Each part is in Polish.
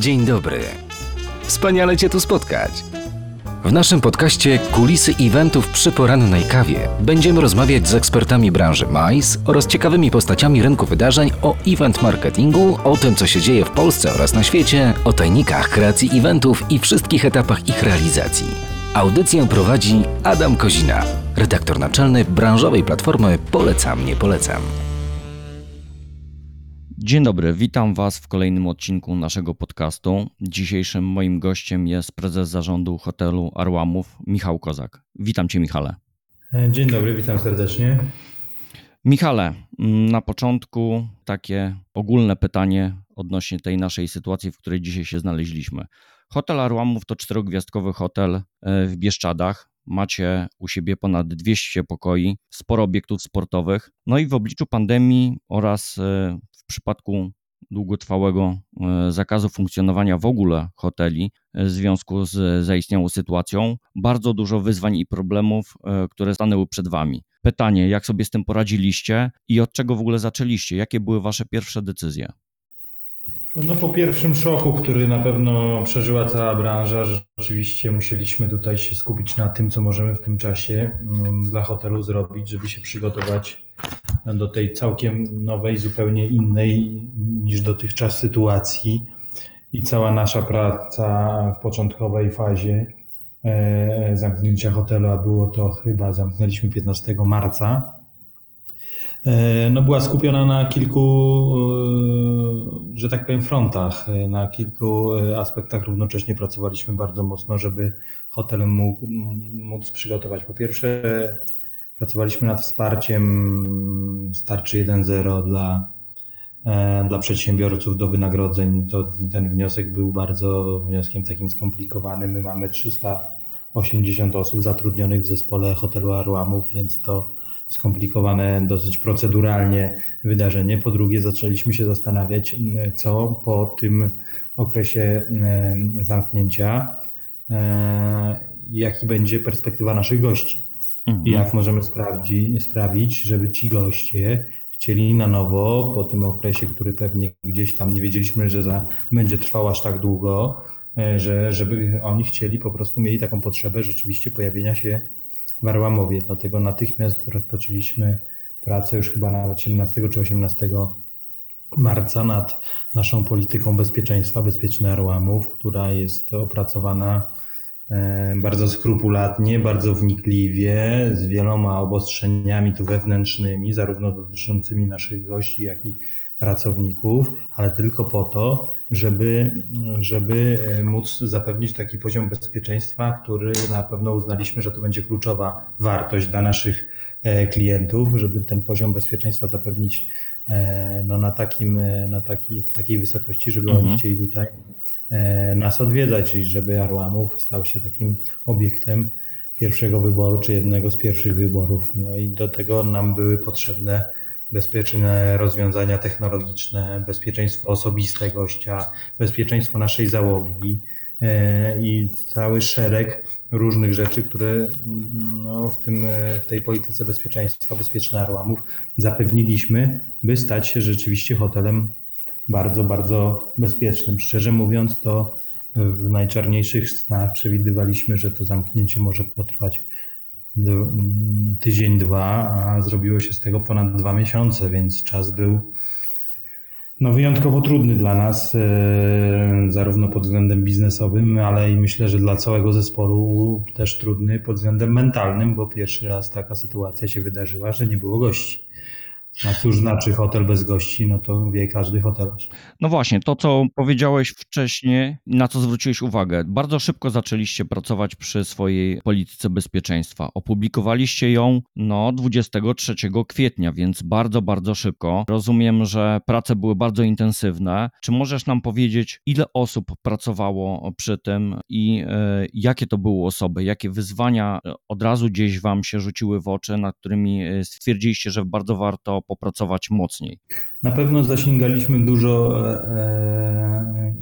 Dzień dobry. Wspaniale Cię tu spotkać. W naszym podcaście Kulisy eventów przy porannej kawie będziemy rozmawiać z ekspertami branży MICE oraz ciekawymi postaciami rynku wydarzeń o event marketingu, o tym co się dzieje w Polsce oraz na świecie, o tajnikach kreacji eventów i wszystkich etapach ich realizacji. Audycję prowadzi Adam Kozina, redaktor naczelny branżowej platformy Polecam, nie polecam. Dzień dobry, witam Was w kolejnym odcinku naszego podcastu. Dzisiejszym moim gościem jest prezes zarządu hotelu Arłamów, Michał Kozak. Witam Cię, Michale. Dzień dobry, witam serdecznie. Michale, na początku takie ogólne pytanie odnośnie tej naszej sytuacji, w której dzisiaj się znaleźliśmy. Hotel Arłamów to czterogwiazdkowy hotel e, w Bieszczadach. Macie u siebie ponad 200 pokoi, sporo obiektów sportowych. No i w obliczu pandemii oraz e, przypadku długotrwałego e, zakazu funkcjonowania w ogóle hoteli w związku z zaistniałą sytuacją, bardzo dużo wyzwań i problemów, które stanęły przed Wami. Pytanie, jak sobie z tym poradziliście i od czego w ogóle zaczęliście? Jakie były Wasze pierwsze decyzje? No po pierwszym szoku, który na pewno przeżyła cała branża, rzeczywiście musieliśmy tutaj się skupić na tym, co możemy w tym czasie mm, dla hotelu zrobić, żeby się przygotować do tej całkiem nowej, zupełnie innej niż dotychczas sytuacji. I cała nasza praca w początkowej fazie e, zamknięcia hotelu, a było to chyba, zamknęliśmy 15 marca, E, no była skupiona na kilku, e, że tak powiem, frontach, na kilku aspektach równocześnie pracowaliśmy bardzo mocno, żeby hotel mógł, móc przygotować. Po pierwsze, pracowaliśmy nad wsparciem starczy 1.0 dla, dla przedsiębiorców do wynagrodzeń. To, ten wniosek był bardzo wnioskiem takim skomplikowanym. My mamy 380 osób zatrudnionych w zespole hotelu Arłamów, więc to skomplikowane dosyć proceduralnie wydarzenie. Po drugie, zaczęliśmy się zastanawiać, co po tym okresie zamknięcia, e, jaki będzie perspektywa naszych gości. Mhm. Jak możemy sprawdzić, sprawić, żeby ci goście chcieli na nowo po tym okresie, który pewnie gdzieś tam nie wiedzieliśmy, że za, będzie trwał aż tak długo, e, że żeby oni chcieli, po prostu mieli taką potrzebę rzeczywiście pojawienia się w Arłamowie. Dlatego natychmiast rozpoczęliśmy pracę już chyba nawet 17 czy 18 marca nad naszą polityką bezpieczeństwa Bezpieczny Arłamów, która jest opracowana bardzo skrupulatnie, bardzo wnikliwie, z wieloma obostrzeniami tu wewnętrznymi, zarówno dotyczącymi naszych gości, jak i pracowników, ale tylko po to, żeby, żeby e, móc zapewnić taki poziom bezpieczeństwa, który na pewno uznaliśmy, że to będzie kluczowa wartość dla naszych e, klientów, żeby ten poziom bezpieczeństwa zapewnić e, no, na takim, na taki, w takiej wysokości, żeby mhm. oni chcieli tutaj nas odwiedzać i żeby Arłamów stał się takim obiektem pierwszego wyboru, czy jednego z pierwszych wyborów. No i do tego nam były potrzebne bezpieczne rozwiązania technologiczne, bezpieczeństwo osobiste gościa, bezpieczeństwo naszej załogi e, i cały szereg różnych rzeczy, które no, w, tym, w tej polityce bezpieczeństwa Bezpieczne Arłamów zapewniliśmy, by stać się rzeczywiście hotelem bardzo, bardzo bezpiecznym. Szczerze mówiąc, to w najczarniejszych snach przewidywaliśmy, że to zamknięcie może potrwać tydzień, dwa, a zrobiło się z tego ponad dwa miesiące, więc czas był no, wyjątkowo trudny dla nas, e, zarówno pod względem biznesowym, ale i myślę, że dla całego zespołu też trudny pod względem mentalnym, bo pierwszy raz taka sytuacja się wydarzyła, że nie było gości. A cóż znaczy hotel bez gości, no to wie każdy hotelarz. No właśnie, to co powiedziałeś wcześniej, na co zwróciłeś uwagę. Bardzo szybko zaczęliście pracować przy swojej polityce bezpieczeństwa. Opublikowaliście ją no 23 kwietnia, więc bardzo, bardzo szybko. Rozumiem, że prace były bardzo intensywne. Czy możesz nam powiedzieć, ile osób pracowało przy tym i y, jakie to były osoby, jakie wyzwania od razu gdzieś wam się rzuciły w oczy, nad którymi e, stwierdziliście, że bardzo warto popracować mocniej? Na pewno zasięgaliśmy dużo e,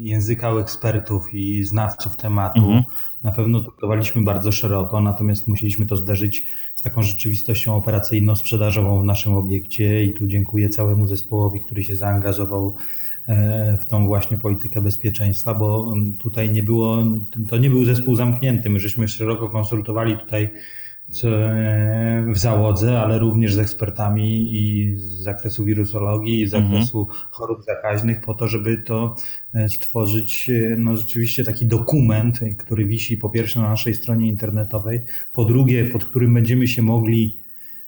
języka u ekspertów i znawców tematu. Mhm. Na pewno traktowaliśmy bardzo szeroko, natomiast musieliśmy to zderzyć z taką rzeczywistością operacyjno-sprzedażową w naszym obiekcie i tu dziękuję całemu zespołowi, który się zaangażował e, w tą właśnie politykę bezpieczeństwa, bo tutaj nie było, to nie był zespół zamknięty. My żeśmy szeroko konsultowali tutaj e, w załodze, ale również z ekspertami i z zakresu wirusologii, i z Mhm. zakresu chorób zakaźnych, po to, żeby to e, stworzyć e, no, rzeczywiście taki dokument, który wisi po pierwsze na naszej stronie internetowej, po drugie, pod którym będziemy się mogli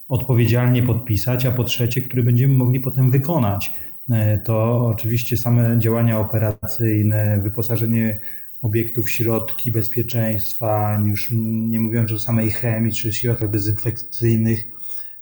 odpowiedzialnie podpisać, a po trzecie, który będziemy mogli potem wykonać. E, To oczywiście same działania operacyjne, wyposażenie obiektów środki bezpieczeństwa, już nie mówiąc o samej chemii czy środkach dezynfekcyjnych,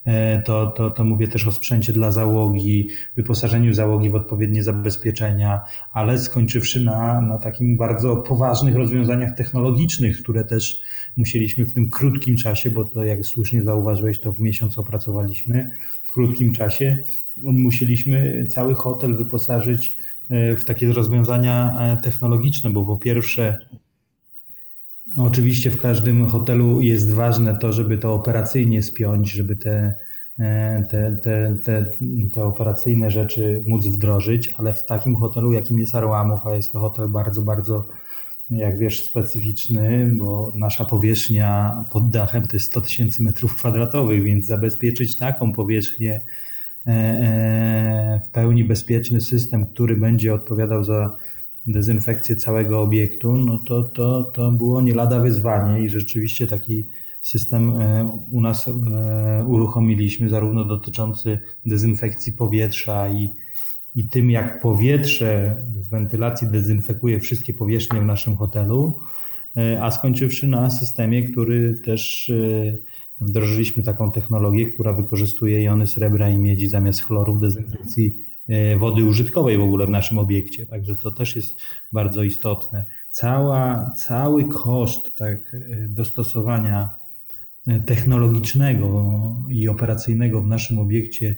e, to, to, to mówię też o sprzęcie dla załogi, wyposażeniu załogi w odpowiednie zabezpieczenia, ale skończywszy na, na takim bardzo poważnych rozwiązaniach technologicznych, które też musieliśmy w tym krótkim czasie, bo to jak słusznie zauważyłeś, to w miesiąc opracowaliśmy, w krótkim czasie musieliśmy cały hotel wyposażyć w takie rozwiązania e, technologiczne, bo po pierwsze, oczywiście w każdym hotelu jest ważne to, żeby to operacyjnie spiąć, żeby te, e, te, te, te, te operacyjne rzeczy móc wdrożyć, ale w takim hotelu, jakim jest Arłamów, a jest to hotel bardzo, bardzo jak wiesz, specyficzny, bo nasza powierzchnia pod dachem to jest 100 tysięcy metrów kwadratowych, więc zabezpieczyć taką powierzchnię e, e, w pełni bezpieczny system, który będzie odpowiadał za dezynfekcję całego obiektu, no to, to, to było nie lada wyzwanie i rzeczywiście taki system e, u nas e, uruchomiliśmy, zarówno dotyczący dezynfekcji powietrza i, i tym, jak powietrze z wentylacji dezynfekuje wszystkie powierzchnie w naszym hotelu, e, a skończywszy na systemie, który też e, wdrożyliśmy taką technologię, która wykorzystuje jony srebra i miedzi zamiast chloru w dezynfekcji e, wody użytkowej w ogóle w naszym obiekcie. Także to też jest bardzo istotne. Cała, cały koszt tak, e, dostosowania e, technologicznego i operacyjnego w naszym obiekcie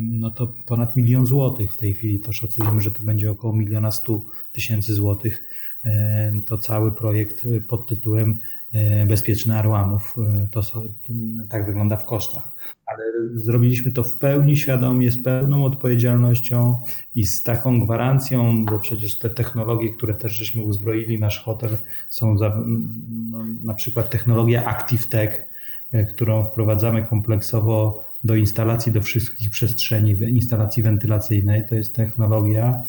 no to ponad milion złotych w tej chwili. To szacujemy, że to będzie około miliona stu tysięcy złotych. To cały projekt pod tytułem e, Bezpieczny Arłamów. E, To są, tak wygląda w kosztach. Ale zrobiliśmy to w pełni świadomie, z pełną odpowiedzialnością i z taką gwarancją, bo przecież te technologie, które też żeśmy uzbroili nasz hotel, są za, no, na przykład technologia ActiveTech, e, którą wprowadzamy kompleksowo do instalacji, do wszystkich przestrzeni, instalacji wentylacyjnej. To jest technologia,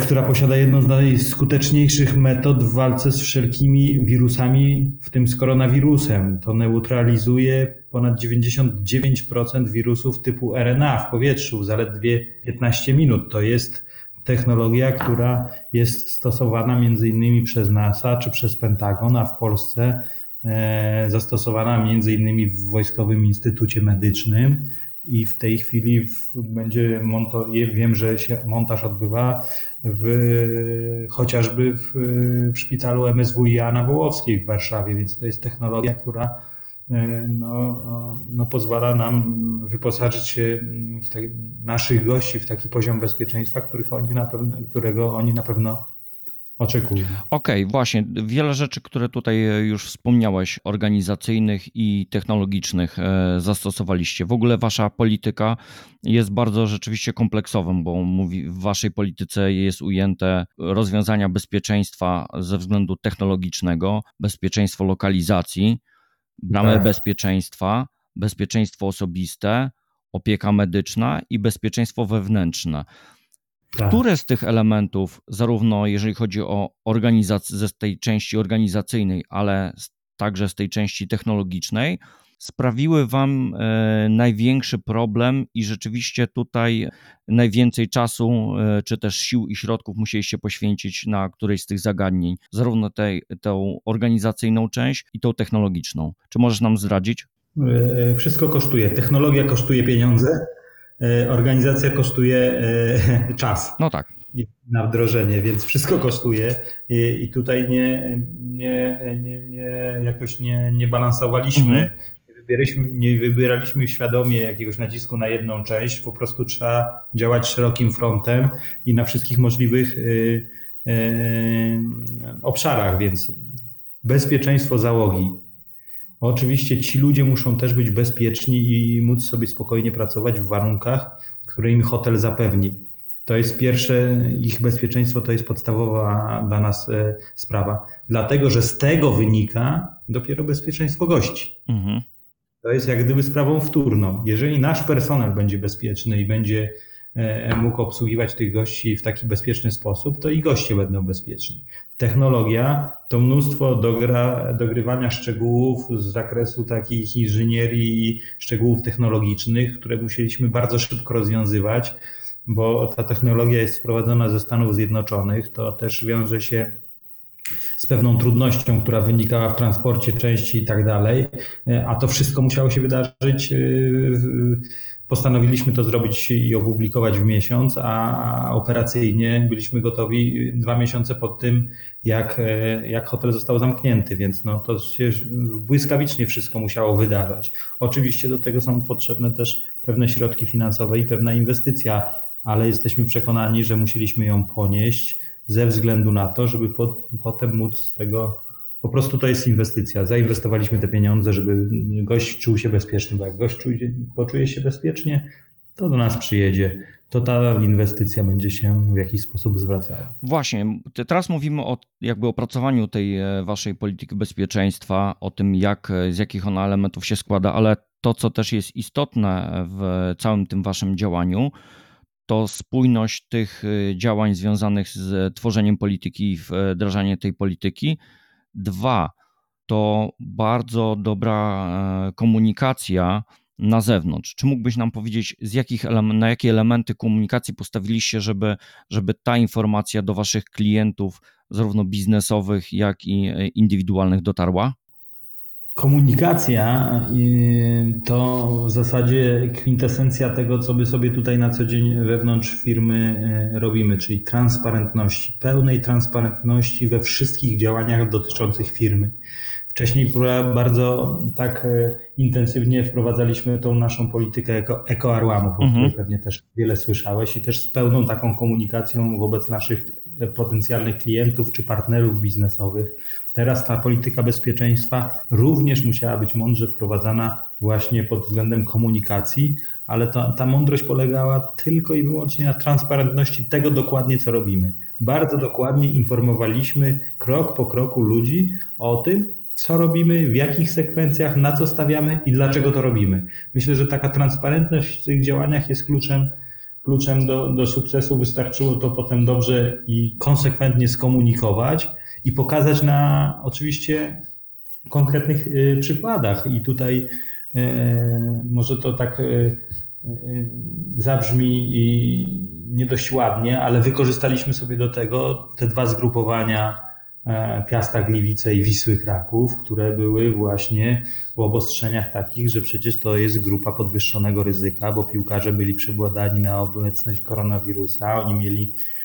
która posiada jedną z najskuteczniejszych metod w walce z wszelkimi wirusami, w tym z koronawirusem. To neutralizuje ponad 99% wirusów typu RNA w powietrzu w zaledwie 15 minut. To jest technologia, która jest stosowana między innymi przez NASA czy przez Pentagon, a w Polsce e, zastosowana między innymi w Wojskowym Instytucie Medycznym i w tej chwili w, będzie monto, wiem, że się montaż odbywa w, chociażby w, w szpitalu MSWiA na Wołowskiej w Warszawie, więc to jest technologia, która e, no, no, pozwala nam wyposażyć się w tak, naszych gości w taki poziom bezpieczeństwa, których oni na pewno, którego oni na pewno oczekują. Okej, właśnie. Wiele rzeczy, które tutaj już wspomniałeś, organizacyjnych i technologicznych, e, zastosowaliście. W ogóle wasza polityka jest bardzo rzeczywiście kompleksową, bo mówi, w waszej polityce jest ujęte rozwiązania bezpieczeństwa ze względu technologicznego, bezpieczeństwo lokalizacji, bramy Tak. bezpieczeństwa, bezpieczeństwo osobiste, opieka medyczna i bezpieczeństwo wewnętrzne. Tak. Które z tych elementów, zarówno jeżeli chodzi o organizację, ze tej części organizacyjnej, ale także z tej części technologicznej, sprawiły Wam e, największy problem i rzeczywiście tutaj najwięcej czasu, e, czy też sił i środków musieliście poświęcić na którejś z tych zagadnień, zarówno tej, tą organizacyjną część i tą technologiczną. Czy możesz nam zdradzić? E, Wszystko kosztuje. Technologia kosztuje pieniądze, organizacja kosztuje e, czas No tak. na wdrożenie, więc wszystko kosztuje i, tutaj nie, nie, nie, nie, jakoś nie, nie balansowaliśmy, Mhm. nie wybieraliśmy, nie wybieraliśmy świadomie jakiegoś nacisku na jedną część, po prostu trzeba działać szerokim frontem i na wszystkich możliwych y, y, obszarach, więc bezpieczeństwo załogi. Oczywiście ci ludzie muszą też być bezpieczni i móc sobie spokojnie pracować w warunkach, które im hotel zapewni. To jest pierwsze, ich bezpieczeństwo to jest podstawowa dla nas e, sprawa. Dlatego, że z tego wynika dopiero bezpieczeństwo gości. Mhm. To jest jak gdyby sprawą wtórną. Jeżeli nasz personel będzie bezpieczny i będzie mógł obsługiwać tych gości w taki bezpieczny sposób, to i goście będą bezpieczni. Technologia to mnóstwo dogra, dogrywania szczegółów z zakresu takich inżynierii i szczegółów technologicznych, które musieliśmy bardzo szybko rozwiązywać bo ta technologia jest sprowadzona ze Stanów Zjednoczonych, to też wiąże się z pewną trudnością, która wynikała w transporcie części i tak dalej, a to wszystko musiało się wydarzyć. Postanowiliśmy to zrobić i opublikować w miesiąc, a operacyjnie byliśmy gotowi dwa miesiące po tym, jak, jak hotel został zamknięty, więc no to się błyskawicznie wszystko musiało wydarzać. Oczywiście do tego są potrzebne też pewne środki finansowe i pewna inwestycja ale jesteśmy przekonani, że musieliśmy ją ponieść ze względu na to, żeby po, potem móc z tego. Po prostu to jest inwestycja. Zainwestowaliśmy te pieniądze, żeby gość czuł się bezpieczny, bo jak gość czuje, poczuje się bezpiecznie, to do nas przyjedzie. To ta inwestycja będzie się w jakiś sposób zwracała. Właśnie, teraz mówimy o jakby opracowaniu tej e, waszej polityki bezpieczeństwa, o tym, jak, z jakich ona elementów się składa, ale to, co też jest istotne w całym tym waszym działaniu, to spójność tych y, działań związanych z tworzeniem polityki i wdrażaniem tej polityki. Dwa, to bardzo dobra e, komunikacja na zewnątrz. Czy mógłbyś nam powiedzieć, z jakich na jakie elementy komunikacji postawiliście, żeby, żeby ta informacja do Waszych klientów, zarówno biznesowych, jak i e, indywidualnych, dotarła? Komunikacja to w zasadzie kwintesencja tego, co my sobie tutaj na co dzień wewnątrz firmy e, robimy, czyli transparentności, pełnej transparentności we wszystkich działaniach dotyczących firmy. Wcześniej bardzo tak e, intensywnie wprowadzaliśmy tą naszą politykę eko, ekoarłamów, o której mhm. pewnie też wiele słyszałeś i też z pełną taką komunikacją wobec naszych potencjalnych klientów czy partnerów biznesowych. Teraz ta polityka bezpieczeństwa również musiała być mądrze wprowadzana właśnie pod względem komunikacji, ale ta, mądrość polegała tylko i wyłącznie na transparentności tego dokładnie, co robimy. Bardzo dokładnie informowaliśmy krok po kroku ludzi o tym, co robimy, w jakich sekwencjach, na co stawiamy i dlaczego to robimy. Myślę, że taka transparentność w tych działaniach jest kluczem kluczem do, do sukcesu. Wystarczyło to potem dobrze i konsekwentnie skomunikować i pokazać na oczywiście konkretnych y, przykładach. I tutaj y, może to tak y, zabrzmi nie dość ładnie, ale wykorzystaliśmy sobie do tego te dwa zgrupowania Piasta Gliwice i Wisły Kraków, które były właśnie w obostrzeniach takich, że przecież to jest grupa podwyższonego ryzyka, bo piłkarze byli przebładani na obecność koronawirusa, oni mieli E,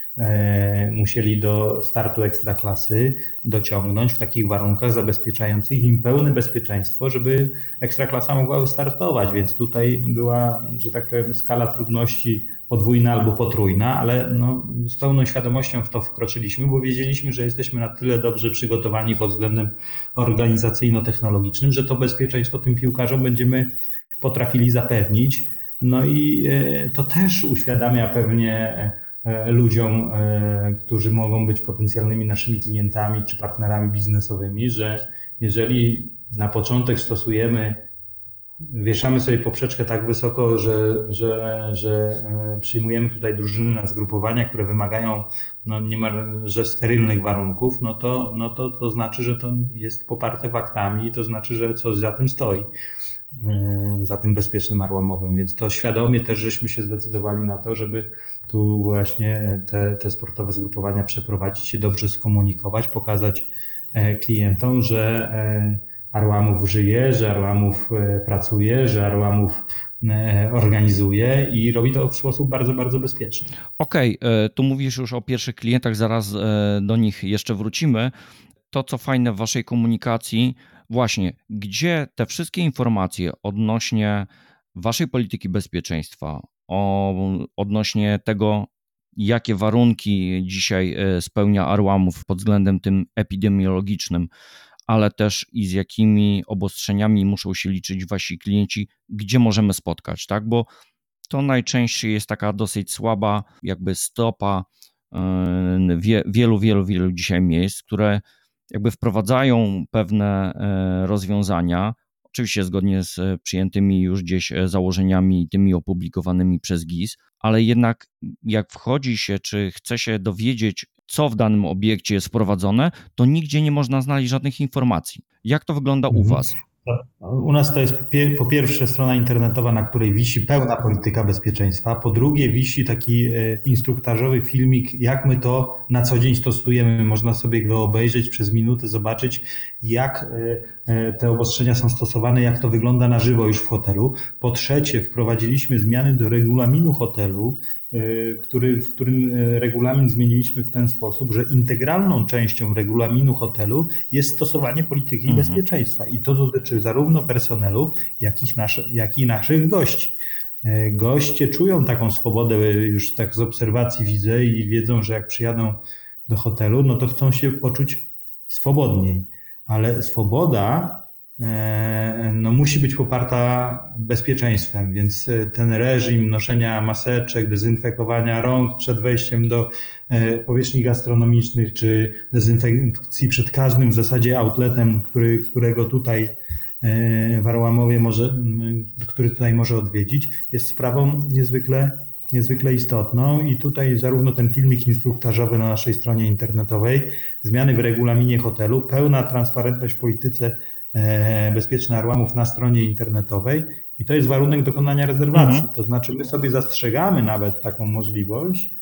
musieli do startu ekstraklasy dociągnąć w takich warunkach zabezpieczających im pełne bezpieczeństwo, żeby ekstraklasa mogła wystartować. Więc tutaj była, że tak powiem, skala trudności podwójna albo potrójna, ale no, z pełną świadomością w to wkroczyliśmy, bo wiedzieliśmy, że jesteśmy na tyle dobrze przygotowani pod względem organizacyjno-technologicznym, że to bezpieczeństwo tym piłkarzom będziemy potrafili zapewnić. No i e, to też uświadamia pewnie E, ludziom, e, którzy mogą być potencjalnymi naszymi klientami czy partnerami biznesowymi, że jeżeli na początek stosujemy, wieszamy sobie poprzeczkę tak wysoko, że, że, że e, przyjmujemy tutaj drużyny na zgrupowania, które wymagają no, niemalże sterylnych warunków, no to, no to, to znaczy, że to jest poparte faktami i to znaczy, że coś za tym stoi. E, za tym bezpiecznym arłamowym, więc to świadomie też żeśmy się zdecydowali na to, żeby tu właśnie te, te sportowe zgrupowania przeprowadzić, się dobrze skomunikować, pokazać e, klientom, że e, Arłamów żyje, że Arłamów pracuje, że Arłamów organizuje i robi to w sposób bardzo, bardzo bezpieczny. Okej, okay, tu mówisz już o pierwszych klientach, zaraz do nich jeszcze wrzucimy. To, co fajne w Waszej komunikacji, Właśnie, gdzie te wszystkie informacje odnośnie waszej polityki bezpieczeństwa, o, odnośnie tego, jakie warunki dzisiaj e, spełnia Arłamów pod względem tym epidemiologicznym, ale też i z jakimi obostrzeniami muszą się liczyć wasi klienci, gdzie możemy spotkać, tak? Bo to najczęściej jest taka dosyć słaba jakby stopa e, wielu, wielu, wielu dzisiaj miejsc, które jakby wprowadzają pewne e, rozwiązania, oczywiście zgodnie z przyjętymi już gdzieś założeniami tymi opublikowanymi przez GIS, ale jednak jak wchodzi się, czy chce się dowiedzieć, co w danym obiekcie jest wprowadzone, to nigdzie nie można znaleźć żadnych informacji. Jak to wygląda u Mhm. Was? U nas to jest po pierwsze strona internetowa, na której wisi pełna polityka bezpieczeństwa. Po drugie, wisi taki e, instruktażowy filmik, jak my to na co dzień stosujemy. Można sobie go obejrzeć przez minutę, zobaczyć, jak e, e, te obostrzenia są stosowane, jak to wygląda na żywo już w hotelu. Po trzecie, wprowadziliśmy zmiany do regulaminu hotelu, który, w którym regulamin zmieniliśmy w ten sposób, że integralną częścią regulaminu hotelu jest stosowanie polityki mhm. bezpieczeństwa. I to dotyczy zarówno personelu, jak i, nasze, jak i naszych gości. Goście czują taką swobodę, już tak z obserwacji widzę i wiedzą, że jak przyjadą do hotelu, no to chcą się poczuć swobodniej. Ale swoboda no, musi być poparta bezpieczeństwem, więc e, ten reżim noszenia maseczek, dezynfekowania rąk przed wejściem do e, powierzchni gastronomicznych, czy dezynfekcji przed każdym w zasadzie outletem, który, którego tutaj w Arłamowie może, który tutaj może odwiedzić, jest sprawą niezwykle, niezwykle istotną. I tutaj zarówno ten filmik instruktażowy na naszej stronie internetowej, zmiany w regulaminie hotelu, pełna transparentność w polityce E, bezpieczny Arłamów na stronie internetowej i to jest warunek dokonania rezerwacji. Mhm. To znaczy my sobie zastrzegamy nawet taką możliwość,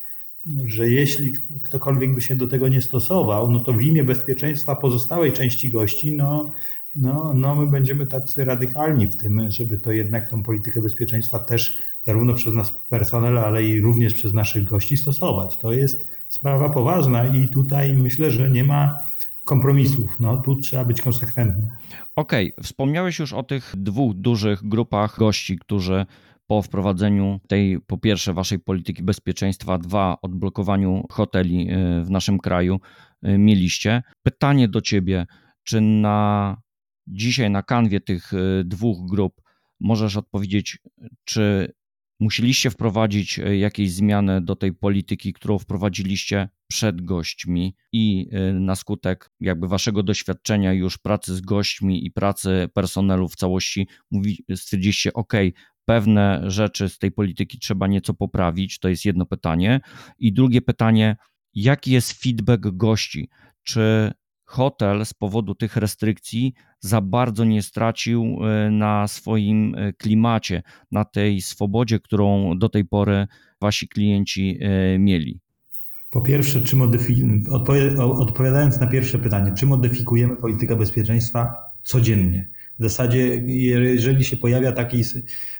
że jeśli ktokolwiek by się do tego nie stosował, no to w imię bezpieczeństwa pozostałej części gości, no, no, no my będziemy tacy radykalni w tym, żeby to jednak tą politykę bezpieczeństwa też zarówno przez nas personel, ale i również przez naszych gości stosować. To jest sprawa poważna i tutaj myślę, że nie ma kompromisów. No, tu trzeba być konsekwentnym. Okej, okay. wspomniałeś już o tych dwóch dużych grupach gości, którzy po wprowadzeniu tej, po pierwsze, waszej polityki bezpieczeństwa, dwa, odblokowaniu hoteli y, w naszym kraju y, mieliście. Pytanie do ciebie, czy na dzisiaj na kanwie tych y, dwóch grup możesz odpowiedzieć, czy musieliście wprowadzić jakieś zmiany do tej polityki, którą wprowadziliście przed gośćmi i e, na skutek jakby waszego doświadczenia już pracy z gośćmi i pracy personelu w całości mówi, stwierdziliście, ok, pewne rzeczy z tej polityki trzeba nieco poprawić, to jest jedno pytanie. I drugie pytanie, jaki jest feedback gości? Czy hotel z powodu tych restrykcji za bardzo nie stracił e, na swoim e, klimacie, na tej swobodzie, którą do tej pory wasi klienci mieli? Po pierwsze, czy odpowiadając na pierwsze pytanie, czy modyfikujemy politykę bezpieczeństwa codziennie? W zasadzie, jeżeli się pojawia taki,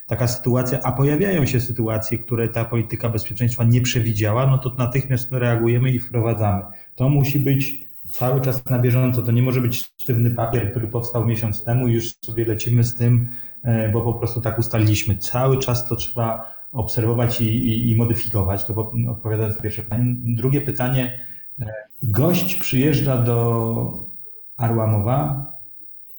taka sytuacja, a pojawiają się sytuacje, które ta polityka bezpieczeństwa nie przewidziała, no to natychmiast reagujemy i wprowadzamy. To musi być cały czas na bieżąco. To nie może być sztywny papier, który powstał miesiąc temu i już sobie lecimy z tym, e, bo po prostu tak ustaliliśmy. Cały czas to trzeba obserwować i, i, i modyfikować. To odpowiadając na pierwsze pytanie. Drugie pytanie. Gość przyjeżdża do Arłamowa,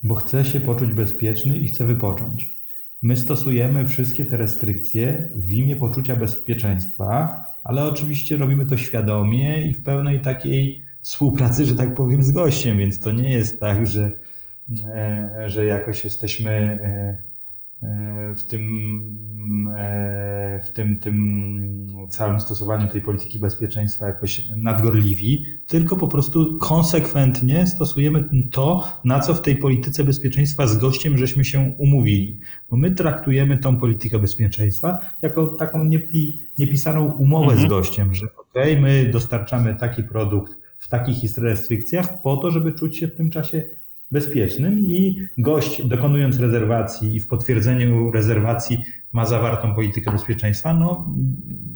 bo chce się poczuć bezpieczny i chce wypocząć. My stosujemy wszystkie te restrykcje w imię poczucia bezpieczeństwa, ale oczywiście robimy to świadomie i w pełnej takiej współpracy, że tak powiem, z gościem, więc to nie jest tak, że, e, że jakoś jesteśmy e, w tym, w tym, tym całym stosowaniu tej polityki bezpieczeństwa jakoś nadgorliwi, tylko po prostu konsekwentnie stosujemy to, na co w tej polityce bezpieczeństwa z gościem żeśmy się umówili. Bo my traktujemy tą politykę bezpieczeństwa jako taką niepi, niepisaną umowę mhm. z gościem, że ok, my dostarczamy taki produkt w takich restrykcjach po to, żeby czuć się w tym czasie bezpiecznym i gość dokonując rezerwacji i w potwierdzeniu rezerwacji ma zawartą politykę bezpieczeństwa, no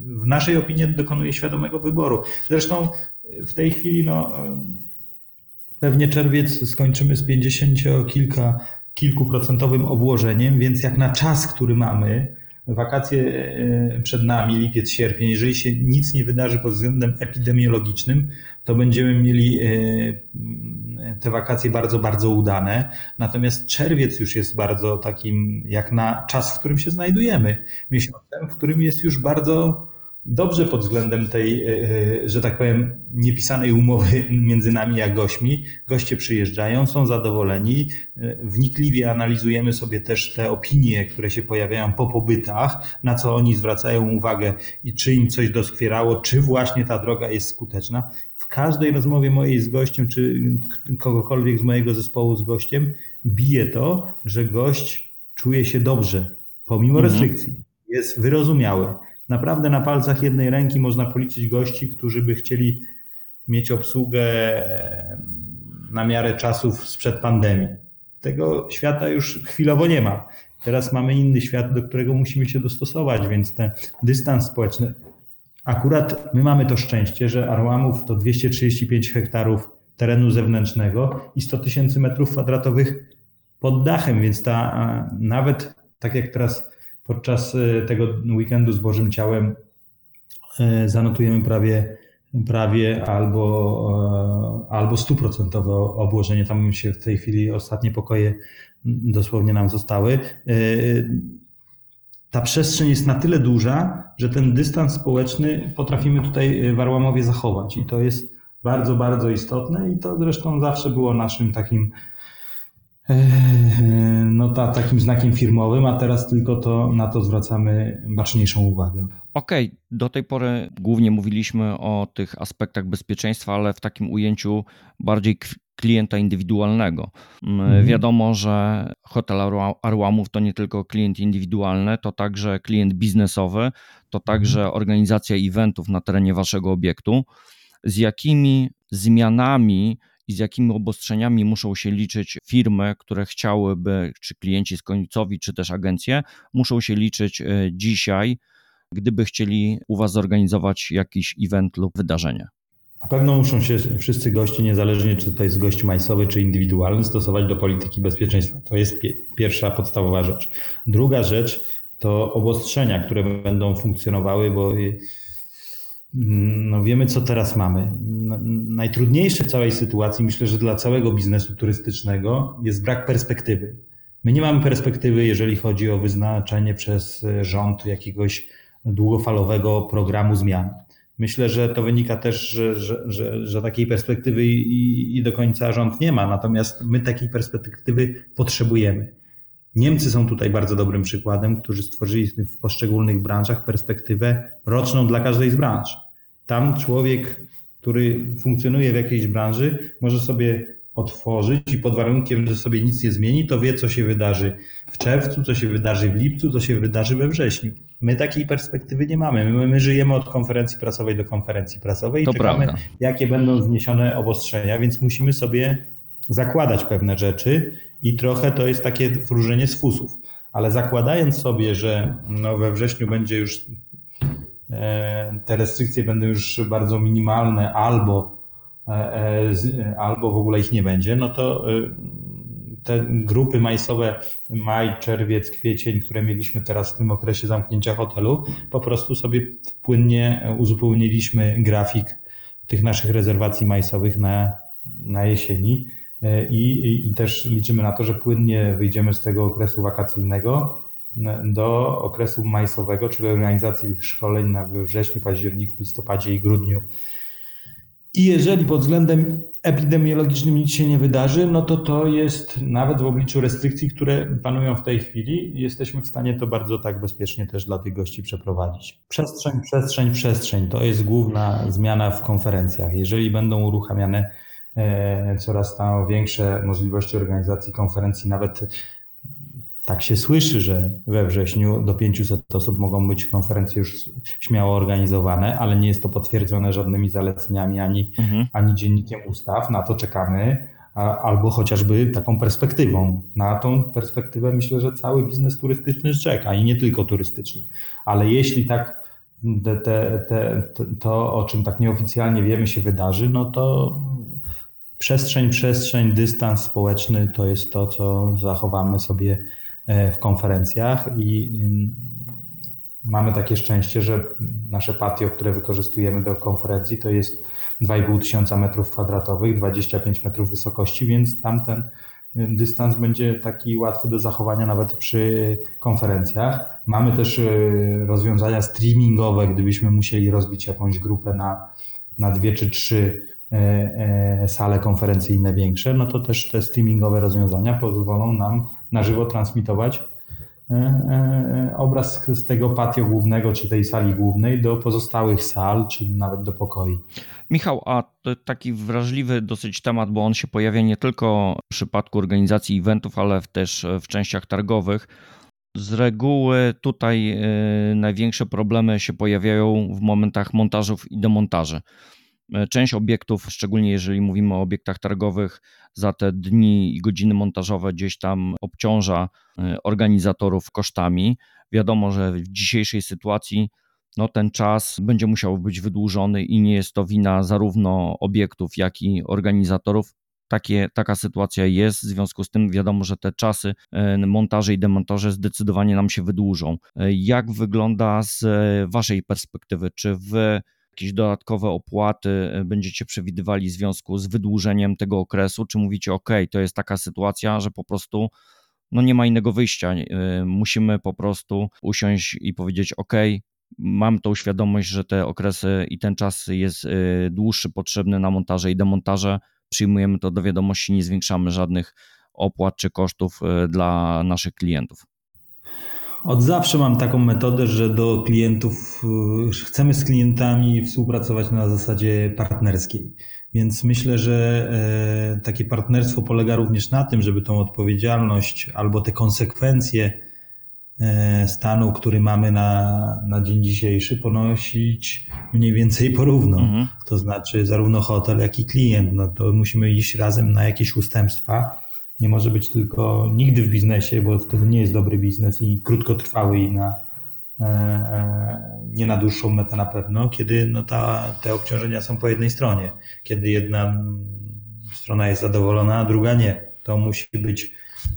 w naszej opinii dokonuje świadomego wyboru. Zresztą w tej chwili no, Pewnie czerwiec skończymy z 50 kilka, kilkuprocentowym obłożeniem, więc jak na czas, który mamy, wakacje e, przed nami, lipiec, sierpień, jeżeli się nic nie wydarzy pod względem epidemiologicznym, to będziemy mieli e, te wakacje bardzo, bardzo udane. Natomiast czerwiec już jest bardzo takim, jak na czas, w którym się znajdujemy, miesiącem, w którym jest już bardzo dobrze pod względem tej, e, e, że tak powiem, niepisanej umowy między nami a gośćmi. Goście przyjeżdżają, są zadowoleni. E, wnikliwie analizujemy sobie też te opinie, które się pojawiają po pobytach, na co oni zwracają uwagę i czy im coś doskwierało, czy właśnie ta droga jest skuteczna. W każdej rozmowie mojej z gościem, czy kogokolwiek z mojego zespołu z gościem, bije to, że gość czuje się dobrze, pomimo Mhm. restrykcji. Jest wyrozumiały naprawdę na palcach jednej ręki można policzyć gości, którzy by chcieli mieć obsługę na miarę czasów sprzed pandemii. Tego świata już chwilowo nie ma. Teraz mamy inny świat, do którego musimy się dostosować, więc ten dystans społeczny. Akurat my mamy to szczęście, że Arłamów to 235 hektarów terenu zewnętrznego i 100 tysięcy metrów kwadratowych pod dachem, więc ta nawet tak jak teraz podczas e, tego weekendu z Bożym Ciałem e, zanotujemy prawie, prawie albo, e, albo stuprocentowe obłożenie. Tam się w tej chwili ostatnie pokoje dosłownie nam zostały. Ta przestrzeń jest na tyle duża, że ten dystans społeczny potrafimy tutaj w Arłamowie zachować i to jest bardzo, bardzo istotne i to zresztą zawsze było naszym takim no ta, takim znakiem firmowym, a teraz tylko to, na to zwracamy baczniejszą uwagę. Okej, okay. do tej pory głównie mówiliśmy o tych aspektach bezpieczeństwa, ale w takim ujęciu bardziej klienta indywidualnego. Mhm. Wiadomo, że hotel Arłamów to nie tylko klient indywidualny, to także klient biznesowy, to także mhm. organizacja eventów na terenie waszego obiektu. Z jakimi zmianami i z jakimi obostrzeniami muszą się liczyć firmy, które chciałyby, czy klienci końcowi, czy też agencje, muszą się liczyć e, dzisiaj, gdyby chcieli u Was zorganizować jakiś event lub wydarzenie? Na pewno muszą się wszyscy goście, niezależnie czy to jest gość majsowy czy indywidualny, stosować do polityki bezpieczeństwa. To jest pierwsza podstawowa rzecz. Druga rzecz to obostrzenia, które będą funkcjonowały, bo no wiemy, co teraz mamy. Najtrudniejsze w całej sytuacji, myślę, że dla całego biznesu turystycznego jest brak perspektywy. My nie mamy perspektywy, jeżeli chodzi o wyznaczenie przez rząd jakiegoś długofalowego programu zmian. Myślę, że to wynika też, że, że, że, że takiej perspektywy i, i do końca rząd nie ma, natomiast my takiej perspektywy potrzebujemy. Niemcy są tutaj bardzo dobrym przykładem, którzy stworzyli w poszczególnych branżach perspektywę roczną dla każdej z branż. Tam człowiek, który funkcjonuje w jakiejś branży, może sobie otworzyć i pod warunkiem, że sobie nic nie zmieni, to wie, co się wydarzy w czerwcu, co się wydarzy w lipcu, co się wydarzy we wrześniu. My takiej perspektywy nie mamy. My, my żyjemy od konferencji prasowej do konferencji prasowej to i czekamy, prawda. jakie będą zniesione obostrzenia, więc musimy sobie zakładać pewne rzeczy i trochę to jest takie wróżenie z fusów. Ale zakładając sobie, że no we wrześniu będzie już e, te restrykcje będą już bardzo minimalne albo, e, e, albo w ogóle ich nie będzie, no to te grupy majsowe, maj, czerwiec, kwiecień, które mieliśmy teraz w tym okresie zamknięcia hotelu, po prostu sobie płynnie uzupełniliśmy grafik tych naszych rezerwacji majsowych na, na jesieni i, i też liczymy na to, że płynnie wyjdziemy z tego okresu wakacyjnego e, do okresu majsowego, czyli organizacji tych szkoleń na wrześniu, październiku, listopadzie i grudniu. I jeżeli pod względem epidemiologicznym nic się nie wydarzy, no to to jest nawet w obliczu restrykcji, które panują w tej chwili, jesteśmy w stanie to bardzo tak bezpiecznie też dla tych gości przeprowadzić. Przestrzeń, przestrzeń, przestrzeń to jest główna zmiana w konferencjach. Jeżeli będą uruchamiane E, coraz tam większe możliwości organizacji konferencji, nawet tak się słyszy, że we wrześniu do 500 osób mogą być konferencje już śmiało organizowane, ale nie jest to potwierdzone żadnymi zaleceniami ani, mhm. ani dziennikiem ustaw. Na to czekamy, albo chociażby taką perspektywą. Na tą perspektywę myślę, że cały biznes turystyczny czeka i nie tylko turystyczny. Ale jeśli tak te, te, te, to, o czym tak nieoficjalnie wiemy, się wydarzy, no to przestrzeń, przestrzeń, dystans społeczny to jest to, co zachowamy sobie e, w konferencjach i mm, mamy takie szczęście, że nasze patio, które wykorzystujemy do konferencji, to jest 2,5 tysiąca metrów kwadratowych, 25 metrów wysokości, więc tamten y, dystans będzie taki łatwy do zachowania nawet przy konferencjach. Mamy też y, rozwiązania streamingowe, gdybyśmy musieli rozbić jakąś grupę na, na dwie czy trzy e, e, sale konferencyjne większe, no to też te streamingowe rozwiązania pozwolą nam na żywo transmitować E, e, obraz z tego patio głównego, czy tej sali głównej do pozostałych sal, czy nawet do pokoi. Michał, a taki wrażliwy dosyć temat, bo on się pojawia nie tylko w przypadku organizacji eventów, ale też w częściach targowych. Z reguły tutaj e, największe problemy się pojawiają w momentach montażów i demontaży. Część obiektów, szczególnie jeżeli mówimy o obiektach targowych, za te dni i godziny montażowe gdzieś tam obciąża e, organizatorów kosztami. Wiadomo, że w dzisiejszej sytuacji no, ten czas będzie musiał być wydłużony i nie jest to wina zarówno obiektów, jak i organizatorów. Takie, taka sytuacja jest, w związku z tym wiadomo, że te czasy e, montaże i demontaże zdecydowanie nam się wydłużą. E, jak wygląda z Waszej perspektywy? Czy Wy jakieś dodatkowe opłaty e, będziecie przewidywali w związku z wydłużeniem tego okresu? Czy mówicie, OK, to jest taka sytuacja, że po prostu no nie ma innego wyjścia, e, musimy po prostu usiąść i powiedzieć, OK, mam tą świadomość, że te okresy i ten czas jest e, dłuższy, potrzebny na montaże i demontaże, przyjmujemy to do wiadomości, nie zwiększamy żadnych opłat czy kosztów dla naszych klientów. Od zawsze mam taką metodę, że do klientów y, chcemy z klientami współpracować na zasadzie partnerskiej. Więc myślę, że e, takie partnerstwo polega również na tym, żeby tą odpowiedzialność albo te konsekwencje e, stanu, który mamy na, na dzień dzisiejszy, ponosić mniej więcej porówno. Mhm. To znaczy zarówno hotel, jak i klient. No to musimy iść razem na jakieś ustępstwa nie może być tylko nigdy w biznesie, bo wtedy nie jest dobry biznes i krótkotrwały i na, e, e, nie na dłuższą metę na pewno, kiedy no ta, te obciążenia są po jednej stronie. Kiedy jedna strona jest zadowolona, a druga nie. To musi być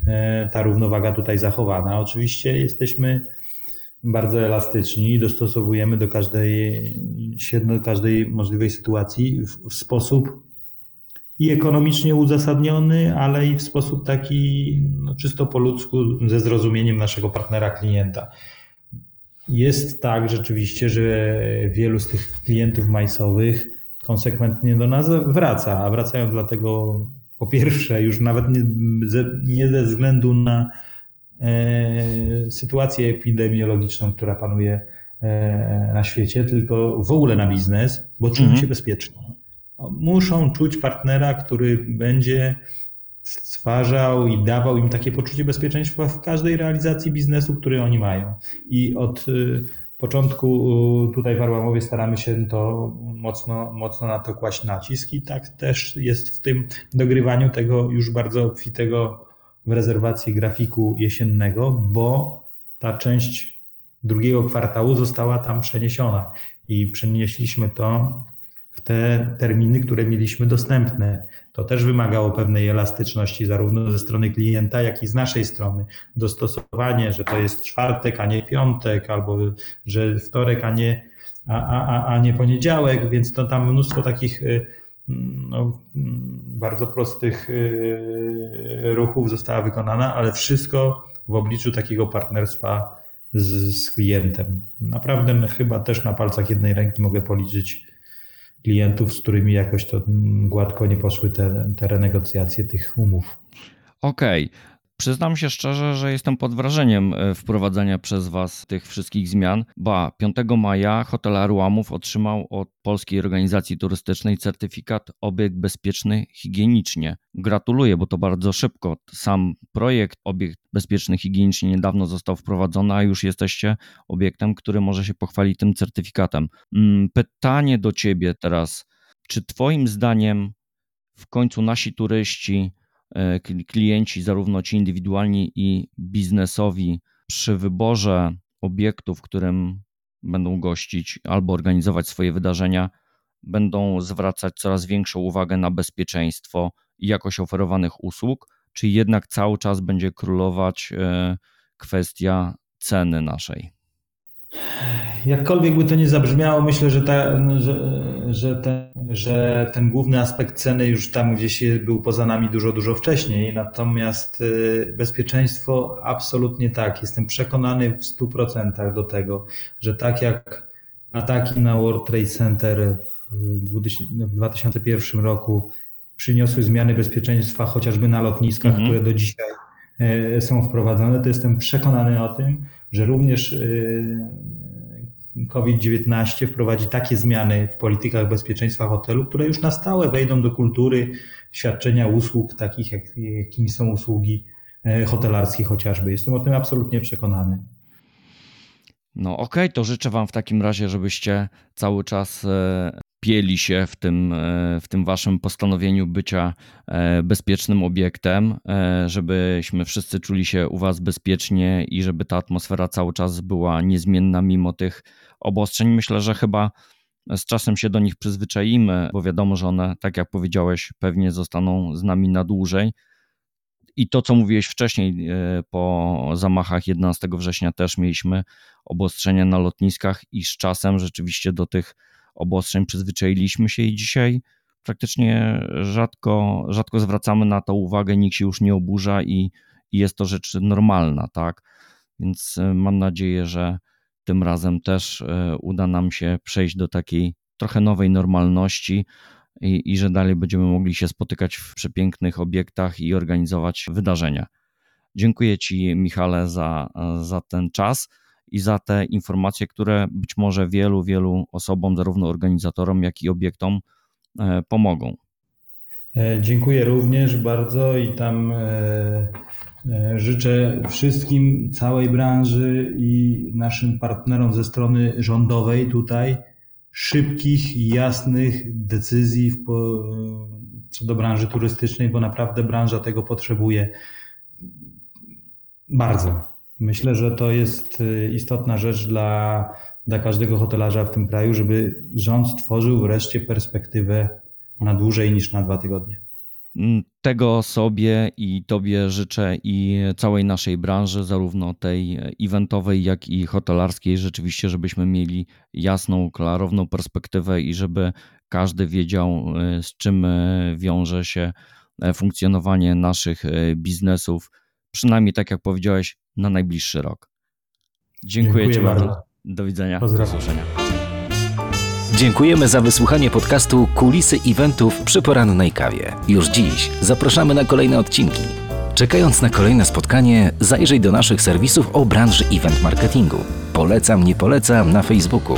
e, ta równowaga tutaj zachowana. Oczywiście jesteśmy bardzo elastyczni i dostosowujemy do każdej, do każdej możliwej sytuacji w, w sposób i ekonomicznie uzasadniony, ale i w sposób taki no, czysto po ludzku, ze zrozumieniem naszego partnera klienta. Jest tak rzeczywiście, że wielu z tych klientów majsowych konsekwentnie do nas wraca, a wracają dlatego po pierwsze już nawet nie ze, nie ze względu na e, sytuację epidemiologiczną, która panuje e, na świecie, tylko w ogóle na biznes, bo czują mhm. się bezpiecznie muszą czuć partnera, który będzie stwarzał i dawał im takie poczucie bezpieczeństwa w każdej realizacji biznesu, który oni mają. I od y, początku y, tutaj w Arłamowie staramy się to mocno, mocno na to kłaść nacisk i tak też jest w tym dogrywaniu tego już bardzo obfitego w rezerwacji grafiku jesiennego, bo ta część drugiego kwartału została tam przeniesiona i przenieśliśmy to te terminy, które mieliśmy dostępne. To też wymagało pewnej elastyczności, zarówno ze strony klienta, jak i z naszej strony. Dostosowanie, że to jest czwartek, a nie piątek, albo że wtorek, a nie, a, a, a nie poniedziałek, więc to tam mnóstwo takich y, no, bardzo prostych y, ruchów została wykonana, ale wszystko w obliczu takiego partnerstwa z, z klientem. Naprawdę chyba też na palcach jednej ręki mogę policzyć klientów, z którymi jakoś to gładko nie poszły te, te renegocjacje tych umów. Okej. Okay. Przyznam się szczerze, że jestem pod wrażeniem e, wprowadzenia przez Was tych wszystkich zmian. Ba, 5 maja hotel Arłamów otrzymał od Polskiej Organizacji Turystycznej certyfikat obiekt bezpieczny higienicznie. Gratuluję, bo to bardzo szybko. Sam projekt obiekt bezpieczny higienicznie niedawno został wprowadzony, a już jesteście obiektem, który może się pochwalić tym certyfikatem. Mm, pytanie do Ciebie teraz. Czy Twoim zdaniem w końcu nasi turyści klienci, zarówno ci indywidualni i biznesowi, przy wyborze obiektu, w którym będą gościć albo organizować swoje wydarzenia, będą zwracać coraz większą uwagę na bezpieczeństwo i jakość oferowanych usług, czy jednak cały czas będzie królować e, kwestia ceny naszej? Jakkolwiek by to nie zabrzmiało, myślę, że, ta, że, że, ten, że ten główny aspekt ceny już tam gdzieś był poza nami dużo, dużo wcześniej. Natomiast y, bezpieczeństwo absolutnie tak. Jestem przekonany w 100% do tego, że tak jak ataki na World Trade Center w 2001 roku przyniosły zmiany bezpieczeństwa chociażby na lotniskach, mhm. które do dzisiaj e, są wprowadzone, to jestem przekonany o tym, że również y, COVID-19 wprowadzi takie zmiany w politykach bezpieczeństwa hotelu, które już na stałe wejdą do kultury świadczenia usług, takich jak, jakimi są usługi e, hotelarskie chociażby. Jestem o tym absolutnie przekonany. No okej, okay, to życzę Wam w takim razie, żebyście cały czas e, pieli się w tym, e, w tym Waszym postanowieniu bycia bezpiecznym obiektem, żebyśmy wszyscy czuli się u Was bezpiecznie i żeby ta atmosfera cały czas była niezmienna mimo tych obostrzeń. Myślę, że chyba z czasem się do nich przyzwyczaimy, bo wiadomo, że one, tak jak powiedziałeś, pewnie zostaną z nami na dłużej. I to, co mówiłeś wcześniej, e, po zamachach 11 września też mieliśmy obostrzenia na lotniskach, i z czasem rzeczywiście do tych obostrzeń przyzwyczailiśmy się, i dzisiaj praktycznie rzadko, rzadko zwracamy na to uwagę, nikt się już nie oburza i, i jest to rzecz normalna, tak? Więc e, mam nadzieję, że tym razem też e, uda nam się przejść do takiej trochę nowej normalności i, i że dalej będziemy mogli się spotykać w przepięknych obiektach i organizować wydarzenia. Dziękuję Ci, Michale, za, za ten czas i za te informacje, które być może wielu, wielu osobom, zarówno organizatorom, jak i obiektom e, pomogą. E, dziękuję również bardzo i tam E, życzę wszystkim, całej branży i naszym partnerom ze strony rządowej tutaj szybkich i jasnych decyzji co do branży turystycznej, bo naprawdę branża tego potrzebuje bardzo. Myślę, że to jest e, istotna rzecz dla, dla każdego hotelarza w tym kraju, żeby rząd stworzył wreszcie perspektywę na dłużej niż na dwa tygodnie. Mm, tego sobie i Tobie życzę i całej naszej branży, zarówno tej eventowej, jak i hotelarskiej, rzeczywiście, żebyśmy mieli jasną, klarowną perspektywę i żeby każdy wiedział, e, z czym e, wiąże się e, funkcjonowanie naszych biznesów, przynajmniej tak jak powiedziałeś, na najbliższy rok. Dziękuję, Dziękuję Ci bardzo. Do widzenia. Pozdrawiam. Do usłyszenia. Dziękujemy za wysłuchanie podcastu Kulisy Eventów przy porannej kawie. Już dziś zapraszamy na kolejne odcinki. Czekając na kolejne spotkanie, zajrzyj do naszych serwisów o branży event marketingu. Polecam, nie polecam na Facebooku.